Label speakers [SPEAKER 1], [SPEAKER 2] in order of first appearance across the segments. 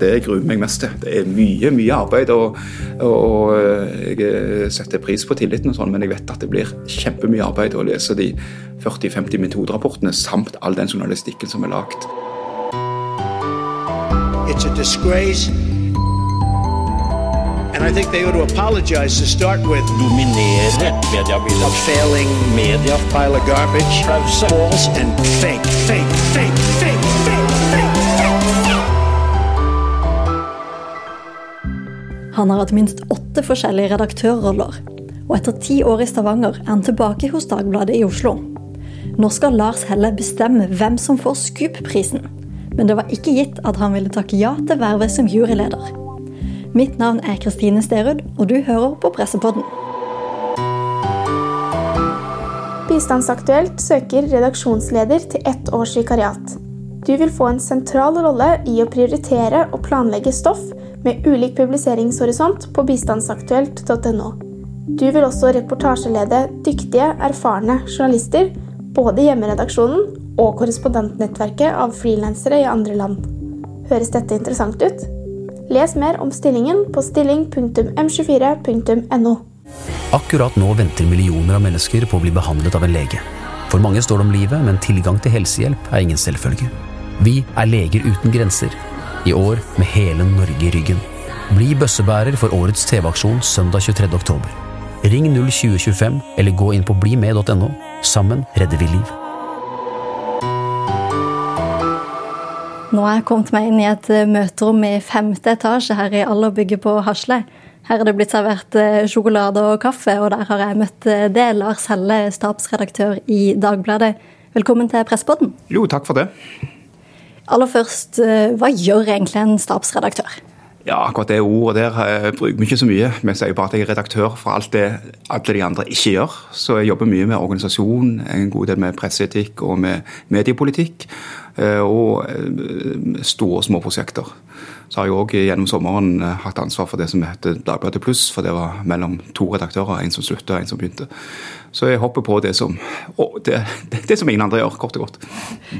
[SPEAKER 1] Det jeg gruer meg mest til. Det er mye mye arbeid, og, og jeg setter pris på tilliten, og sånn, men jeg vet at det blir kjempemye arbeid å lese de 40-50 metoderapportene samt all den journalistikken som er lagd. It's a disgrace. And I think they ought to apologize to start with. Dominere mediebildet. Failing media. Pile of garbage. False and fake, fake, fake, fake, fake, Han har hatt minst åtte forskjellige redaktørroller. Og etter ti år i Stavanger er han tilbake hos Dagbladet i Oslo. Nå skal Lars Helle bestemme hvem som får Scoop-prisen. Men det var ikke gitt at han ville takke ja til vervet som juryleder. Mitt navn er Kristine Sterud, og du hører på Pressepodden.
[SPEAKER 2] Bistandsaktuelt søker redaksjonsleder til ett års vikariat. Du vil få en sentral rolle i å prioritere og planlegge stoff med ulik publiseringshorisont på bistandsaktuelt.no. Du vil også reportasjelede dyktige, erfarne journalister, både hjemmeredaksjonen og korrespondentnettverket av frilansere i andre land. Høres dette interessant ut? Les mer om stillingen på stilling.m24.no.
[SPEAKER 3] Akkurat nå venter millioner av mennesker på å bli behandlet av en lege. For mange står det om livet, men tilgang til helsehjelp er ingen selvfølge. Vi er Leger uten grenser i år med hele Norge i ryggen. Bli bøssebærer for årets TV-aksjon søndag 23. oktober. Ring 02025 eller gå inn på blimed.no. Sammen redder vi liv.
[SPEAKER 4] Nå har jeg kommet meg inn i et eh, møterom i femte etasje her i Allerbygget på Hasle. Her er det blitt servert eh, sjokolade og kaffe, og der har jeg møtt eh, det. Lars Helle, stabsredaktør i Dagbladet. Velkommen til Presspodden.
[SPEAKER 1] Jo, takk for det.
[SPEAKER 4] Aller først, eh, hva gjør egentlig en stabsredaktør?
[SPEAKER 1] Ja, akkurat det ordet der bruker vi ikke så mye. Vi sier bare at jeg er redaktør for alt det alle de andre ikke gjør. Så jeg jobber mye med organisasjon, en god del med presseetikk og med mediepolitikk. Eh, og eh, store og små prosjekter. Så har jeg òg gjennom sommeren hatt ansvar for det som heter Dagbladet Pluss, for det var mellom to redaktører, en som slutta og en som begynte. Så jeg hopper på det som, det, det som ingen andre gjør, kort og godt.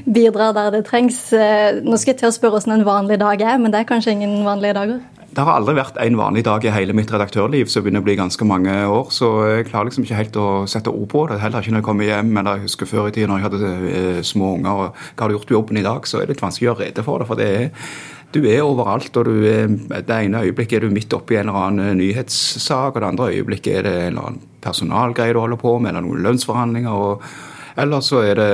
[SPEAKER 4] Bidrar der det trengs. Eh, nå skal jeg til å spørre hvordan en vanlig dag er, men det er kanskje ingen vanlige dager?
[SPEAKER 1] Det har aldri vært en vanlig dag i hele mitt redaktørliv, så begynner å bli ganske mange år. Så jeg klarer liksom ikke helt å sette ord på det. Heller ikke når jeg kommer hjem, eller jeg husker før i tiden når jeg hadde eh, små unger. og Hva har du gjort på jobben i dag? Så er det litt vanskelig å gjøre rede for det. For det er, du er overalt, og du er, det ene øyeblikket er du midt oppi en eller annen nyhetssak, og det andre øyeblikket er det en eller annen personalgreie du holder på med, eller noen lønnsforhandlinger. og eller så er det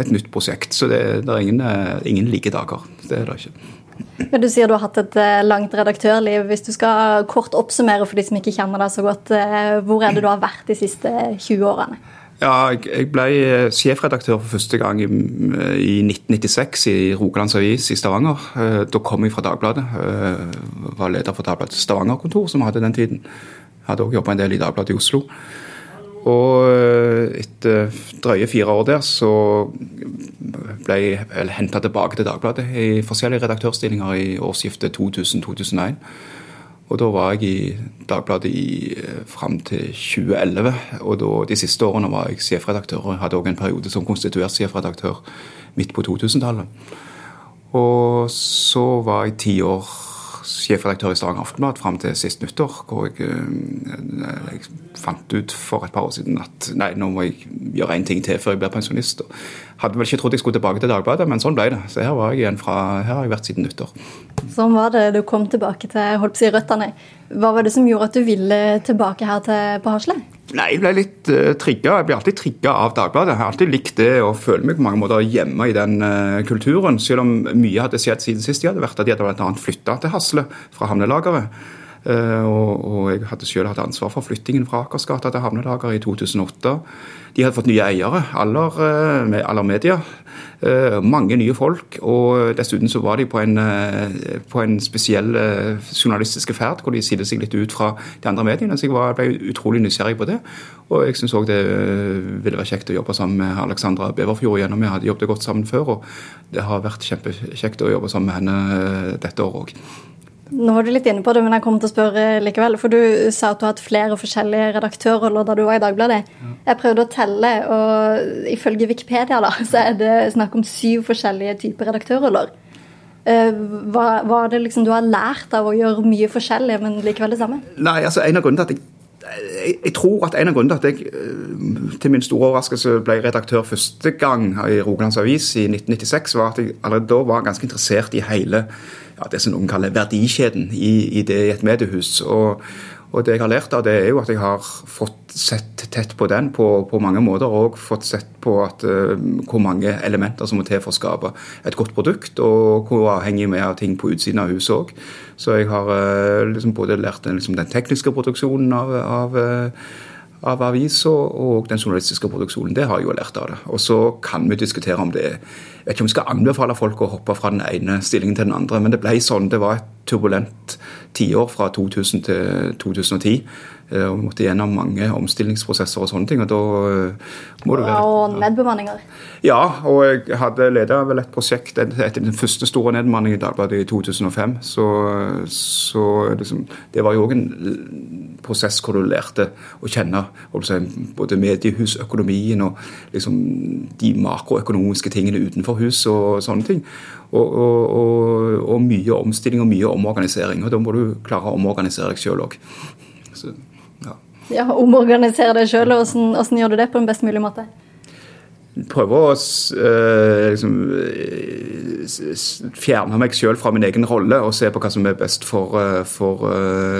[SPEAKER 1] et nytt prosjekt. Så det, det er ingen, ingen like dager. Det er det ikke.
[SPEAKER 4] Du sier du har hatt et eh, langt redaktørliv. Hvis du skal kort oppsummere for de som ikke kjenner deg så godt, eh, hvor er det du har vært de siste 20 årene?
[SPEAKER 1] Ja, Jeg ble eh, sjefredaktør for første gang i, i 1996 i Rogalands Avis i Stavanger. Da kom jeg fra Dagbladet. Var leder for Dagbladets Stavanger-kontor, som vi hadde den tiden. Hadde òg jobba en del i Dagbladet i Oslo. Og eh, etter drøye fire år der så ble jeg henta tilbake til Dagbladet i forskjellige redaktørstillinger i årsskiftet 2000-2001. Og da var jeg i Dagbladet i, eh, fram til 2011. Og da, de siste årene var jeg sjefredaktør. Og hadde òg en periode som konstituert sjefredaktør midt på 2000-tallet. Og så var jeg ti år sjefredaktør i Stavanger Aftenblad fram til sist nyttår, hvor jeg, eh, jeg, fant ut for et par år siden at nei, nå må jeg gjøre én ting til før jeg blir pensjonist. Og hadde vel ikke trodd jeg skulle tilbake til Dagbladet, men sånn ble det. Så her, var jeg igjen fra, her har jeg vært siden nyttår.
[SPEAKER 4] Sånn var det du kom tilbake til holdt på å si røttene. Hva var det som gjorde at du ville tilbake her til, på Hasle?
[SPEAKER 1] Nei, Jeg ble litt uh, trigga. Jeg blir alltid trigga av Dagbladet. Jeg har alltid likt det og føler meg på mange måter hjemme i den uh, kulturen. Selv om mye hadde skjedd siden sist de hadde vært at de hadde bl.a. flytta til Hasle fra havnelageret. Uh, og, og, jeg hadde selv hatt ansvar for flyttingen fra Akersgata til havnelageret i 2008. De hadde fått nye eiere, aller, uh, aller media. Eh, mange nye folk. Og dessuten så var de på en, eh, på en spesiell eh, journalistiske ferd, hvor de skilte seg litt ut fra de andre mediene. Så jeg var, ble utrolig nysgjerrig på det. Og jeg syns òg det ville være kjekt å jobbe sammen med Alexandra Beverfjord igjen. Vi hadde jobbet godt sammen før, og det har vært kjempekjekt å jobbe sammen med henne dette året òg.
[SPEAKER 4] Nå var du litt inne på det, men jeg kommer til å spørre likevel. For du sa at du har hatt flere forskjellige redaktørroller da du var i Dagbladet. Ja. Jeg prøvde å telle, og ifølge Wikipedia da, så er det snakk om syv forskjellige typer redaktørroller. Hva, hva er det liksom du har lært av å gjøre mye forskjellig, men likevel det samme?
[SPEAKER 1] Nei, altså En av grunnene til at jeg jeg, jeg tror at en av grunnene til at jeg til min store overraskelse ble redaktør første gang i Rogalands Avis i 1996, var at jeg allerede da var ganske interessert i hele ja, det som noen kaller verdikjeden i, i det i et mediehus. Og, og det jeg har lært av det, er jo at jeg har fått sett tett på den på, på mange måter. Og fått sett på at, uh, hvor mange elementer som må til for å skape et godt produkt. Og hvor avhengig vi er av ting på utsiden av huset òg. Så jeg har uh, liksom både lært liksom, den tekniske produksjonen av, av uh, av aviser og den journalistiske produksjonen. Det har jeg jo lært av det. Og så kan vi diskutere om det Jeg vet ikke om jeg skal anbefale folk å hoppe fra den ene stillingen til den andre, men det ble sånn. Det var et turbulent tiår fra 2000 til 2010. Eh, og vi måtte gjennom mange omstillingsprosesser og sånne ting. Og da eh, må
[SPEAKER 4] du være Og nedbemanninger?
[SPEAKER 1] Ja, og jeg hadde leda vel et prosjekt etter den første store nedbemanningen i Dagbladet i 2005. Så, så liksom, det var jo òg en prosess hvor du lærte å kjenne både mediehusøkonomien og liksom de makroøkonomiske tingene utenfor hus og sånne ting. Og, og, og, mye omstilling og mye omorganisering. Og da må du klare å omorganisere deg sjøl òg.
[SPEAKER 4] Ja. ja, omorganisere deg sjøl. Hvordan gjør du det på en best mulig måte?
[SPEAKER 1] Prøve å uh, liksom, fjerne meg selv fra min egen rolle og se på hva som er best for, uh, for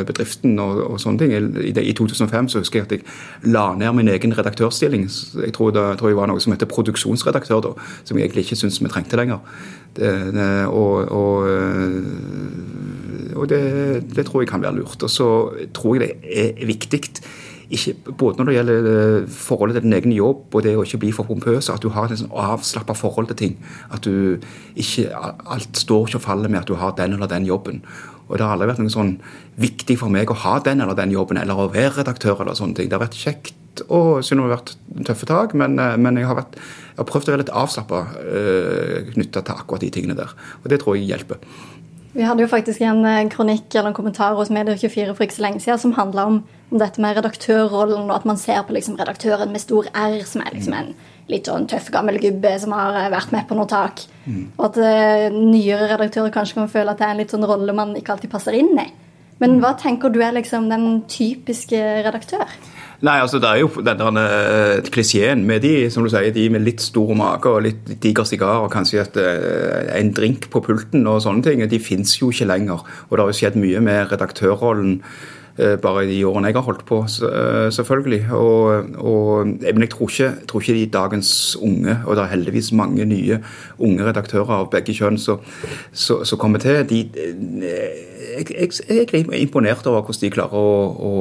[SPEAKER 1] bedriften og, og, sånne ting. I, I, 2005 så husker jeg at jeg la ned min egen redaktørstilling. Jeg tror, det, tror jeg var noe som heter produksjonsredaktør, da, som jeg egentlig ikke syns vi trengte lenger. Det, det, og, og, og det, tror jeg kan være lurt. Og så tror jeg det er viktig ikke, både når det gjelder eh, forholdet til din egen jobb og det å ikke bli for pompøs, at du har et sånn avslappa forhold til ting. At du ikke Alt står ikke og faller med at du har den eller den jobben. Og det har aldri vært noe sånn viktig for meg å ha den eller den jobben, eller å være redaktør eller sånne ting. Det har vært kjekt og selv det har vært tøffe tak, men, eh, men jeg, har vært, jeg, har prøvd å være litt avslappa øh, knytta til akkurat de tingene der. Og det tror jeg hjelper.
[SPEAKER 4] Vi hadde jo faktisk en eh, kronikk eller en kommentar hos Medier24 for ikke så lenge siden som handla om, om, dette med redaktørrollen, og at man ser på liksom redaktøren med stor R, som er liksom en litt sånn tøff, gammel gubbe som har eh, vært med på noe tak. Mm. Og at uh, nyere redaktører kanskje kan føle at det er en litt sånn rolle man ikke alltid passer inn i. Men hva tenker du er liksom den typiske redaktør?
[SPEAKER 1] Nei, altså Det er jo denne der klisjeen med de som du sier, de med litt stor mage og litt diger sigar og kanskje et, uh, en drink på pulten og sånne ting, de fins jo ikke lenger. Og det har jo skjedd mye med redaktørrollen bare i de årene jeg har holdt på, selvfølgelig. Og, og, men jeg tror ikke, tror ikke de dagens unge, og det er heldigvis mange nye unge redaktører av begge kjønn som kommer til, de jeg, jeg, jeg, er imponert over hvordan de klarer å, å,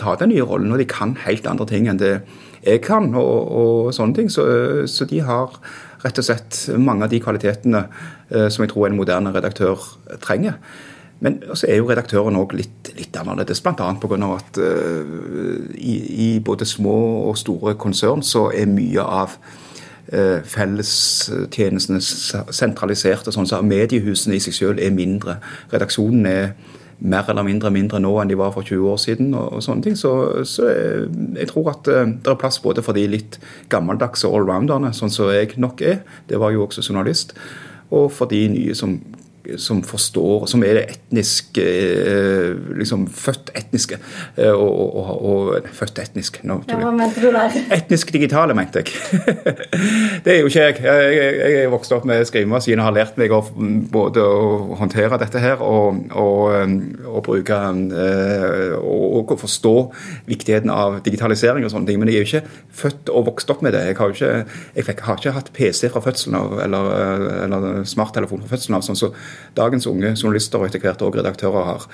[SPEAKER 1] ta den nye rollen. Og de kan helt andre ting enn det jeg kan, og, og sånne ting. Så, så, de har rett og slett mange av de kvalitetene eh, som jeg tror en moderne redaktør trenger. Men så er jo redaktøren òg litt, litt annerledes, bl.a. pga. at uh, i, i både små og store konsern så er mye av uh, fellestjenestene sentralisert. og sånn, så Mediehusene i seg selv er mindre. Redaksjonen er mer eller mindre mindre nå enn de var for 20 år siden. og, og sånne ting, Så, så jeg, jeg tror at uh, det er plass både for de litt gammeldagse allrounderne, sånn som jeg nok er, det var jo også journalist, og for de nye som som forstår, som er det etniske eh, liksom Født etniske. Eh, og, og, og født etnisk nå,
[SPEAKER 4] ja, Hva mente du der?
[SPEAKER 1] Etnisk digitale, mente jeg. det er jo ikke jeg. Jeg, jeg er vokst opp med skrivemaskin og har lært meg å, både å håndtere dette her og, og bruke og, forstå viktigheten av digitalisering og sånne ting. Men jeg er jo ikke født og vokst opp med det. Jeg har, jo ikke, jeg fikk, har ikke hatt PC fra fødselen av eller, eller smarttelefon fra fødselen av. sånn så dagens unge journalister og etter hvert òg redaktører har.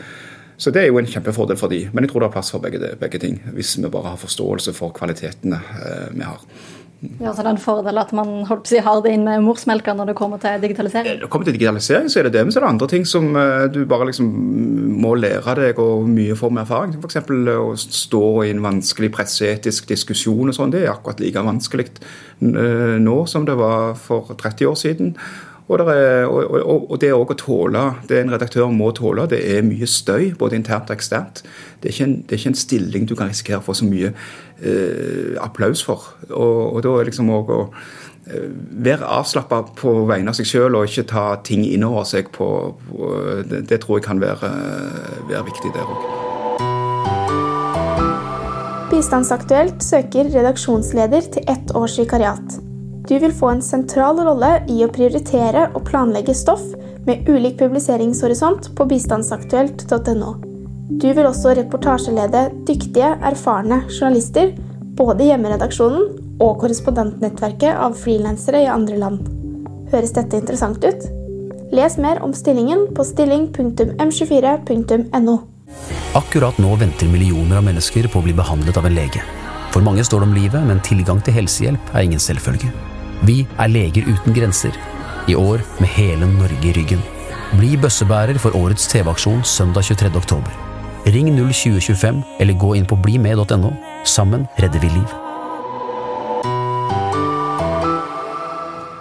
[SPEAKER 1] Så det er jo en kjempefordel for de, men jeg tror det er plass for begge, begge ting. Hvis vi bare har forståelse for kvalitetene eh, vi har.
[SPEAKER 4] Ja, så det er en fordel at man holdt på å si, har det inn med morsmelka når det kommer til digitalisering?
[SPEAKER 1] Når det kommer til digitalisering, så er det det, men så er det andre ting som uh, du bare liksom må lære deg, og mye får med erfaring. F.eks. å stå i en vanskelig presseetisk diskusjon og sånn. Det er akkurat like vanskelig nå som det var for 30 år siden. Og, er, og, og, og det å tåle, det en redaktør må tåle, det er mye støy, både internt og eksternt. Det er ikke en, er ikke en stilling du kan risikere å få så mye eh, applaus for. Og, da er liksom også å være avslappa på vegne av seg sjøl og ikke ta ting innover seg på, på det, det, tror jeg kan være, være viktig der òg.
[SPEAKER 2] Bistandsaktuelt søker redaksjonsleder til ett års vikariat. Du vil få en sentral rolle i å prioritere og planlegge stoff med ulik publiseringshorisont på bistandsaktuelt.no. Du vil også reportasjelede dyktige, erfarne journalister, både hjemmeredaksjonen og korrespondentnettverket av frilansere i andre land. Høres dette interessant ut? Les mer om stillingen på stilling.m24.no.
[SPEAKER 3] Akkurat nå venter millioner av mennesker på å bli behandlet av en lege. For mange står det om livet, men tilgang til helsehjelp er ingen selvfølge. Vi er Leger uten grenser. I år med hele Norge i ryggen. Bli bøssebærer for årets TV-aksjon søndag 23. oktober. Ring 02025 eller gå inn på blimed.no. Sammen redder vi liv.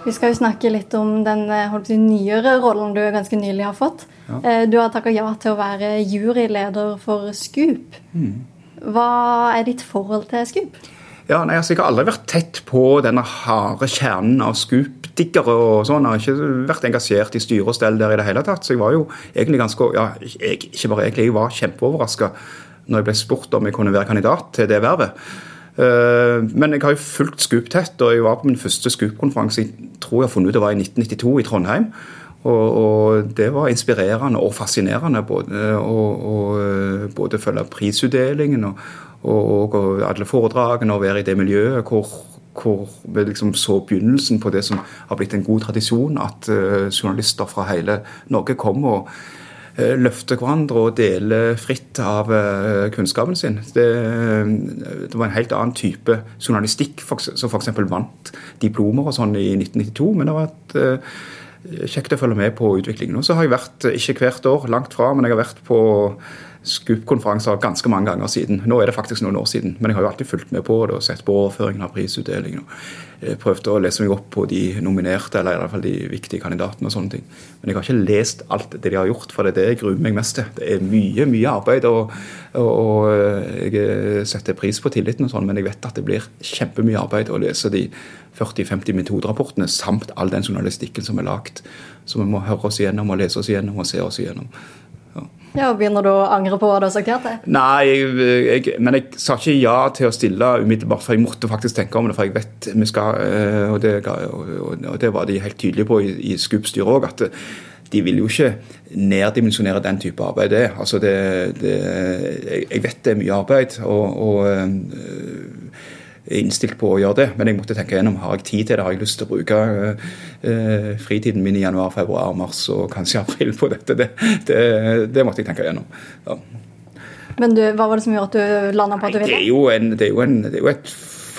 [SPEAKER 4] Vi skal jo snakke litt om den si, nyere rollen du ganske nylig har fått. Ja. Eh, du har takka ja til å være juryleder for Scoop. Mm. Hva er ditt forhold til Scoop?
[SPEAKER 1] Ja, nei, altså Jeg har aldri vært tett på denne harde kjernen av Scoop-diggere. og sånn. Jeg har ikke vært engasjert i styre og stell der i det hele tatt. Så jeg var jo egentlig ganske ja, jeg, Ikke bare egentlig, jeg var kjempeoverraska når jeg ble spurt om jeg kunne være kandidat til det vervet. Eh, men jeg har jo fulgt Scoop tett, og jeg var på min første Scoop-konferanse jeg tror jeg har funnet ut det var i 1992 i Trondheim. Og, og det var inspirerende og fascinerende både å både følge prisutdelingen og, og, og, alle foredragene og være i det miljøet hvor, hvor vi liksom så begynnelsen på det som har blitt en god tradisjon, at uh, journalister fra hele Norge kommer og uh, løfter hverandre og deler fritt av uh, kunnskapen sin. Det, det var en helt annen type journalistikk som f.eks. vant diplomer og sånn i 1992. Men det var et, kjekt å følge med på utviklingen. Og så har jeg vært, ikke hvert år, langt fra, men jeg har vært på SKUP-konferanser ganske mange ganger siden. Nå er det faktisk noen år siden, men jeg har jo alltid fulgt med på det og sett på overføringen av prisutdelingen. og eh, Prøvd å lese meg opp på de nominerte, eller i hvert fall de viktige kandidatene. og sånne ting. Men jeg har ikke lest alt det de har gjort, for det er det jeg gruer meg mest til. Det er mye, mye arbeid, og, og, og eh, jeg setter pris på tilliten, og sånn, men jeg vet at det blir kjempemye arbeid å lese de 40-50 metoderapportene samt all den journalistikken som er lagd. Så vi må høre oss igjennom og lese oss igjennom og se oss igjennom.
[SPEAKER 4] Ja, og Begynner du å angre på hva du har sagt ja til?
[SPEAKER 1] Nei, jeg, jeg, men jeg sa ikke ja til å stille umiddelbart, for jeg måtte faktisk tenke om det. For jeg vet vi skal eh, Og det, og det var de helt tydelige på i, i SKUP-styret òg, at de vil jo ikke neddimensjonere den type arbeid. det. Altså det, det jeg vet det er mye arbeid. og, og eh, innstilt på å gjøre det. Men jeg måtte tenke gjennom har jeg tid til det. Har jeg lyst til å bruke uh, fritiden min i januar, februar, mars og kanskje april på dette? Det, det, det måtte jeg tenke gjennom. Ja.
[SPEAKER 4] Men du, hva var det som gjorde at du landa på at du ville?
[SPEAKER 1] Det er jo, en, det er jo, en, det er jo et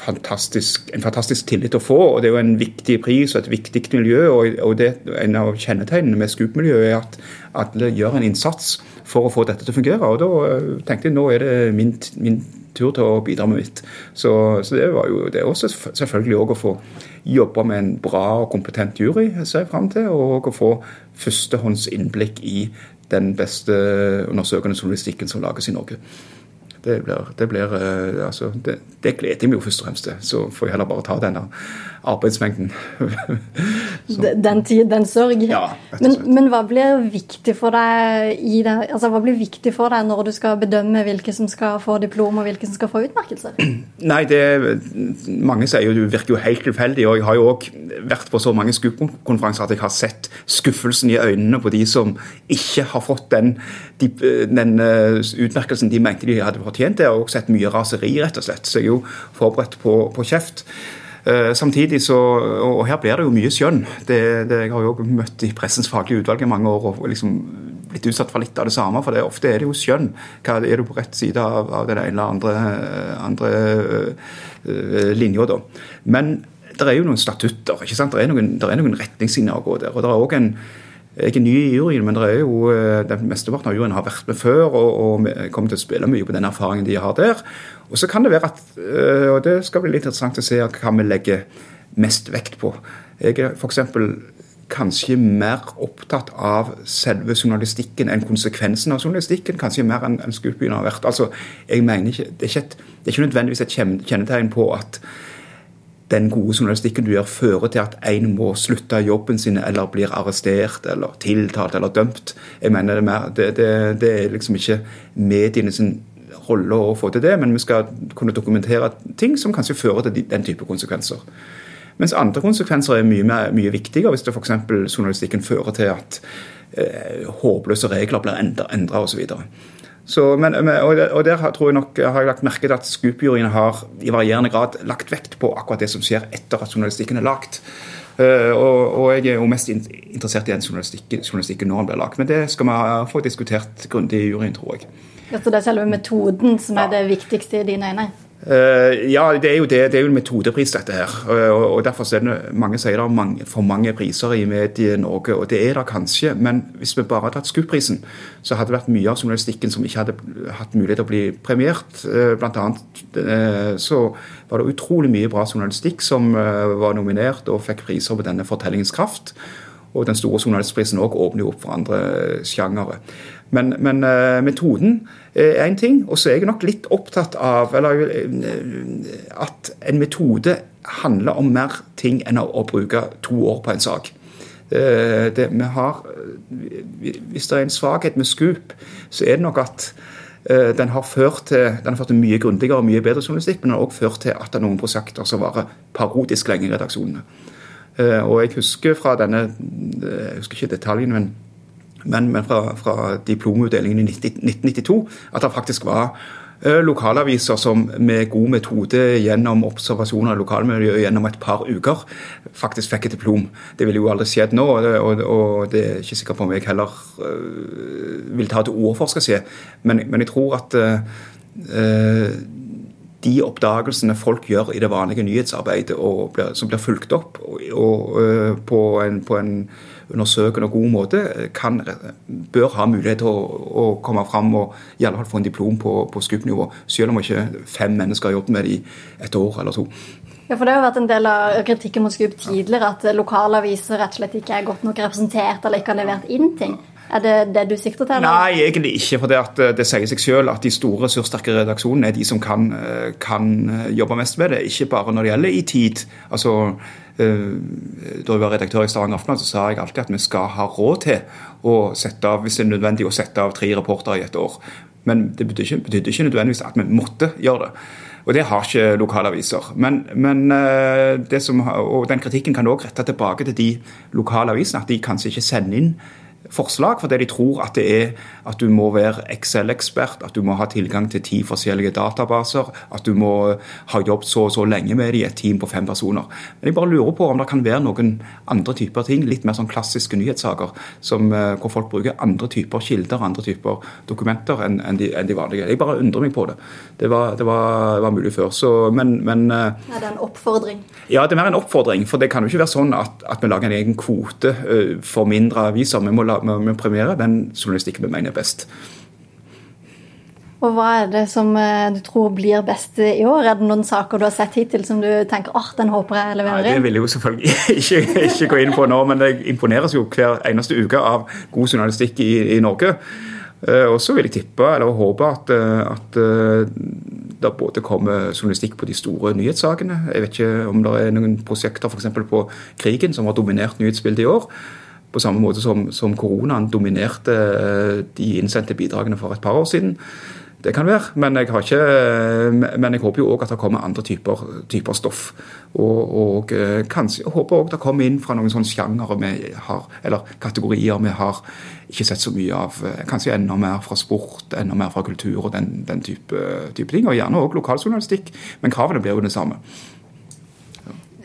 [SPEAKER 1] fantastisk, en fantastisk tillit å få. og Det er jo en viktig pris og et viktig miljø. og, og det, En av kjennetegnene med Scoop-miljøet er at alle gjør en innsats for å få dette til å fungere. og Da eh, tenkte jeg nå er det min, min tur til å bidra med mitt. Så, så det var jo det er også selvfølgelig òg å få jobbe med en bra og kompetent jury, ser jeg fram til, og å få førstehånds innblikk i den beste undersøkende journalistikken som lages i Norge. Det blir, det, blir, eh, altså, det, det gleder jeg meg jo først og fremst til. Så får jeg heller bare ta denne arbeidsmengden.
[SPEAKER 4] den tid, den sorg.
[SPEAKER 1] Ja,
[SPEAKER 4] men, men, hva blir viktig for deg i det, altså, hva blir viktig for deg når du skal bedømme hvilke som skal få diplom og hvilke som skal få utmerkelser?
[SPEAKER 1] Nei, det, Mange sier jo det virker jo helt tilfeldig. og Jeg har jo òg vært på så mange SKUP-konferanser at jeg har sett skuffelsen i øynene på de som ikke har fått den, de, den uh, utmerkelsen de mente de hadde fortjent. Jeg har også sett mye raseri, rett og slett. Så jeg er jo forberedt på, på kjeft. Eh, samtidig så, og Her blir det jo mye skjønn. Det, det, jeg har jo møtt i Pressens faglige utvalg i mange år og liksom blitt utsatt for litt av det samme. For det, ofte er det jo skjønn. Hva Er du på rett side av, av den ene eller andre, andre øh, linja, da. Men det er jo noen statutter. ikke sant? Det er noen, det noen retningslinjer å gå der. og det er også en jeg er ny i juryen, men det er jo, den mesteparten av juryen har vært med før og, og kommer til å spille mye på den erfaringen de har der. Og så kan det være at, øh, og det skal bli litt interessant å se hva vi legger mest vekt på. Jeg er f.eks. kanskje mer opptatt av selve journalistikken enn konsekvensen av journalistikken. Kanskje mer enn en skuespilleren har vært. Altså, jeg mener ikke, det, er ikke et, det er ikke nødvendigvis et kjennetegn på at, den gode journalistikken du gjør, fører til at en må slutte jobben sin eller blir arrestert eller tiltalt eller dømt. Jeg mener Det, mer, det, det, det er liksom ikke mediene sin rolle å få til det, men vi skal kunne dokumentere ting som kanskje fører til den type konsekvenser. Mens andre konsekvenser er mye, mye viktigere, hvis det f.eks. journalistikken fører til at eh, håpløse regler blir endra osv. Så, men, og der tror jeg nok, har jeg lagt merke til at Scoop-juryen har i varierende grad lagt vekt på akkurat det som skjer etter at journalistikken er lagt. Uh, og, og, jeg er jo mest interessert i den journalistikken, journalistikken når den blir lagt. Men det skal vi få diskutert grundig i juryen, tror jeg.
[SPEAKER 4] Ja, så det er selve metoden som er det viktigste i dine øyne?
[SPEAKER 1] Uh, ja, det er jo det. Det er jo en metodepris, dette her. Uh, og Derfor er det mange sier det er mange, for mange priser i Medie-Norge, og det er det kanskje. Men hvis vi bare hadde tatt SKUP-prisen, så hadde det vært mye av journalistikken som ikke hadde hatt mulighet til å bli premiert. Uh, blant annet så var det utrolig mye bra journalistikk som var nominert og fikk priser på denne fortellingens kraft. Og den store journalistprisen òg åpner jo opp for andre sjangere. Men, men uh, metoden er én ting. Og så er jeg nok litt opptatt av eller, at en metode handler om mer ting enn å, å bruke to år på en sak. Uh, det, har, hvis det er en svakhet med Scoop, så er det nok at den har, ført til, den har ført til mye grundigere og mye bedre journalistikk, men den har også ført til at det er noen prosjekter som varer parodisk lenge i redaksjonene. Og jeg husker fra denne Jeg husker ikke detaljene, men men, men fra, fra diplomutdelingen i 1992 at det faktisk var eh, lokalaviser som med god metode gjennom observasjoner av lokalmiljøet gjennom et par uker faktisk fikk et diplom. Det ville jo aldri skjedd nå, og, og det er ikke sikkert på om jeg heller øh, vil ta til orde for skal skje. Men, men, jeg tror at uh, de oppdagelsene folk gjør i det vanlige nyhetsarbeidet, og som blir fulgt opp og, og, uh, på en, på en undersøkende og god måte, kan, bør ha mulighet til å, å komme fram og i alle fall få en diplom på, på SKUP-nivå. Selv om ikke fem mennesker har jobbet med det i et år eller to.
[SPEAKER 4] Ja, for Det har jo vært en del av kritikken mot SKUP tidligere, at lokalaviser rett og slett ikke er godt nok representert eller ikke har levert inn ting. Er det det du sikter til?
[SPEAKER 1] Nei, egentlig ikke. For det, at det sier seg selv at de store, ressurssterke redaksjonene er de som kan, kan, jobbe mest med det. Ikke bare når det gjelder i tid. Altså, Eh, da jeg var redaktør i Stavanger Aftenblad, så sa jeg alltid at vi skal ha råd til å sette av, hvis det er nødvendig, å sette av tre reportere i et år. Men det betydde ikke, betydde ikke nødvendigvis at vi måtte gjøre det. Og det har ikke lokalaviser. Men, men eh, som, og den kritikken kan også rette tilbake til de lokale avisene, at de kanskje ikke sender inn forslag, fordi de tror at det er at du må være Excel-ekspert, at du må ha tilgang til ti forskjellige databaser, at du må ha jobbet så og så lenge med det i et team på fem personer. Men jeg bare lurer på om det kan være noen andre typer ting, litt mer sånn klassiske nyhetssaker, som, eh, hvor folk bruker andre typer kilder, andre typer dokumenter enn en de, en de, vanlige. Jeg bare undrer meg på det. Det var, det var, var mulig før. Så, men, men
[SPEAKER 4] eh, Er det en oppfordring?
[SPEAKER 1] Ja, det er mer en oppfordring. For det kan jo ikke være sånn at, at vi lager en egen kvote uh, for mindre aviser. Vi må la med å premiere den journalistikken vi mener er best.
[SPEAKER 4] Og Hva er det som eh, du tror blir best i år? Er det noen saker du har sett hittil som du tenker åh, den håper jeg leverer
[SPEAKER 1] Nei, det vil jeg jo selvfølgelig ikke, ikke, gå inn på nå, men jeg imponeres jo hver eneste uke av god journalistikk i, i Norge. Eh, og så vil jeg tippe, eller håpe, at, eh, at det både kommer journalistikk på de store nyhetssakene. Jeg vet ikke om det er noen prosjekter f.eks. på krigen som har dominert nyhetsbildet i år. På samme måte som, som koronaen dominerte eh, de innsendte bidragene for et par år siden. Det kan være, men jeg, ikke, eh, men jeg håper jo òg at det kommer andre typer, typer stoff. Og, og eh, kanskje, jeg håper òg det kommer inn fra noen sånne sjangere vi har, eller kategorier vi har ikke sett så mye av. Kanskje enda mer fra sport, enda mer fra kultur og den, den type, type, ting. Og gjerne òg lokaljournalistikk, men kravene blir jo det samme.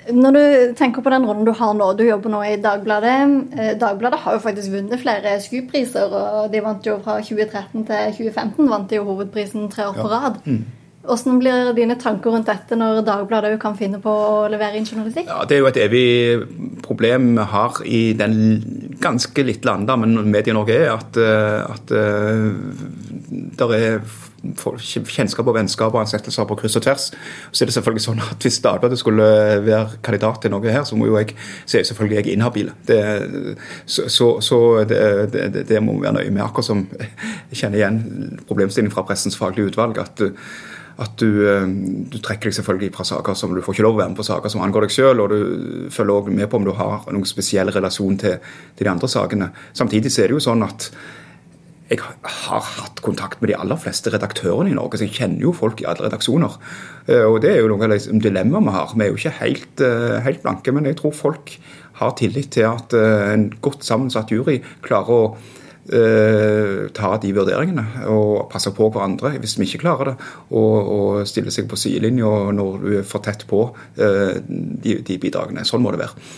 [SPEAKER 4] Når du tenker på den rollen du har nå, du jobber nå i Dagbladet. Eh, Dagbladet har jo faktisk vunnet flere SKU-priser, og de vant jo fra 2013 til 2015 vant de jo hovedprisen tre år på rad. Mm. Hvordan blir dine tanker rundt dette når Dagbladet kan finne på å levere inn journalistikk?
[SPEAKER 1] Ja, Det er jo et evig problem vi har i den ganske lille landet, men Medie-Norge er at, eh, at uh, der er kjennskap og vennskap og ansettelser på kryss og tvers. Så er det selvfølgelig sånn at Hvis Dagbladet skulle være kandidat til noe her, så må jo jeg, så er selvfølgelig jeg inhabil. Det, så, så, så det, det, det, må vi være nøye med. Akkurat som jeg kjenner igjen problemstillingen fra Pressens faglige utvalg. at at du, eh, du, trekker deg selvfølgelig fra saker som du får ikke lov å være med på saker som angår deg selv, og du følger også med på om du har noen spesiell relasjon til, til de andre sakene. Samtidig så er det jo sånn at jeg har hatt kontakt med de aller fleste redaktørene i Norge, så jeg kjenner jo folk i alle redaksjoner. Eh, og det er jo noe av liksom, dilemmaet vi har. Vi er jo ikke helt, eh, helt, blanke, men jeg tror folk har tillit til at en godt sammensatt jury klarer å eh, ta de vurderingene og passe på hverandre hvis vi ikke klarer det. Og, og stille seg på sidelinja når du er for tett på eh, de, de, bidragene. Sånn må det være.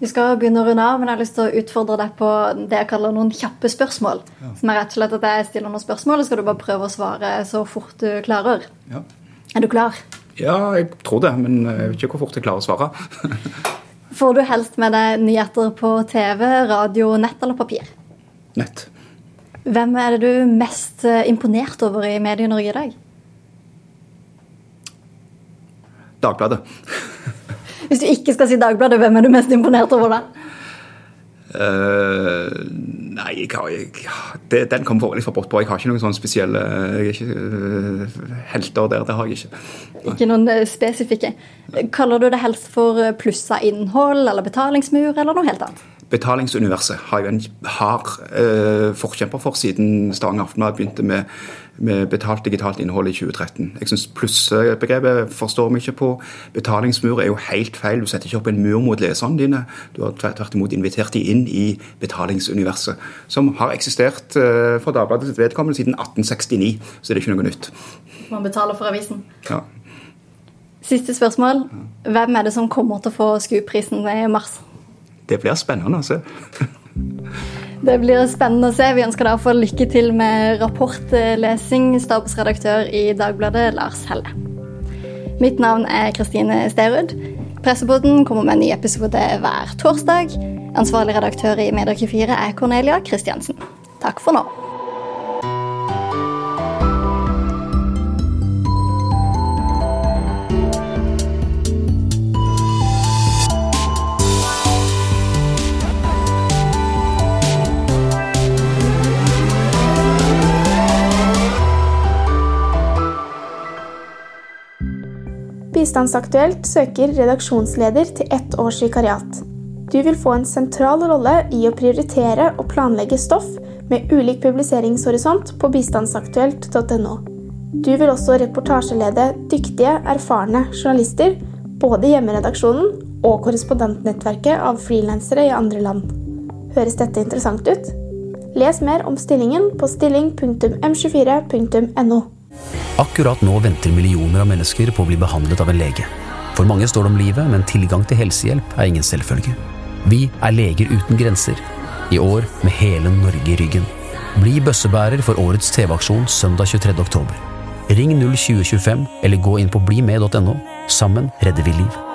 [SPEAKER 4] Vi skal begynne å runde av, men jeg har lyst til å utfordre deg på det jeg kaller noen kjappe spørsmål. Ja. Som er rett og slett at jeg stiller noen spørsmål, og skal du bare prøve å svare så fort du klarer. Ja. Er du klar?
[SPEAKER 1] Ja, jeg tror det, men jeg vet ikke hvor fort jeg klarer å svare.
[SPEAKER 4] Får du helst med deg nyheter på TV, radio, nett eller papir?
[SPEAKER 1] nett.
[SPEAKER 4] Hvem er det du mest eh, imponert over i Medie-Norge i dag?
[SPEAKER 1] Dagbladet.
[SPEAKER 4] Hvis du ikke skal si Dagbladet, hvem er du mest imponert over da?
[SPEAKER 1] Uh, nei, jeg har, jeg, det, den kom litt for bort på. Jeg har ikke noen sånne spesielle ikke, uh, helter der. Det har jeg ikke.
[SPEAKER 4] Ikke noen spesifikke. Kaller du det helst for plussa innhold eller betalingsmur eller noe helt annet?
[SPEAKER 1] Betalingsuniverset har jo en hard eh, forkjemper for siden Stavanger Aftenblad begynte med, med, betalt digitalt innhold i 2013. Jeg syns plussbegrepet forstår vi ikke på. Betalingsmur er jo helt feil. Du setter ikke opp en mur mot leserne dine. Du har tvert imot invitert de inn i betalingsuniverset, som har eksistert eh, for Dagbladets vedkommende siden 1869. Så det er ikke noe nytt.
[SPEAKER 4] Man betaler for avisen.
[SPEAKER 1] Ja.
[SPEAKER 4] Siste spørsmål. Hvem er det som kommer til å få SKU-prisen i mars?
[SPEAKER 1] Det blir spennende å se.
[SPEAKER 4] Det blir spennende å se. Vi ønsker deg få lykke til med rapportlesing, stabsredaktør i Dagbladet, Lars Helle. Mitt navn er Kristine Sterud. Pressepodden kommer med en ny episode hver torsdag. Ansvarlig redaktør i Medie24 er Cornelia Kristiansen. Takk for nå.
[SPEAKER 2] Bistandsaktuelt søker redaksjonsleder til ett års vikariat. Du vil få en sentral rolle i å prioritere og planlegge stoff med ulik publiseringshorisont på bistandsaktuelt.no. Du vil også reportasjelede dyktige, erfarne journalister, både i hjemmeredaksjonen og korrespondentnettverket av frilansere i andre land. Høres dette interessant ut? Les mer om stillingen på stilling.m24.no.
[SPEAKER 3] Akkurat nå venter millioner av mennesker på å bli behandlet av en lege. For mange står det om livet, men tilgang til helsehjelp er ingen selvfølge. Vi er Leger uten grenser. I år med hele Norge i ryggen. Bli bøssebærer for årets TV-aksjon søndag 23. oktober. Ring 02025 eller gå inn på blimed.no. Sammen redder vi liv.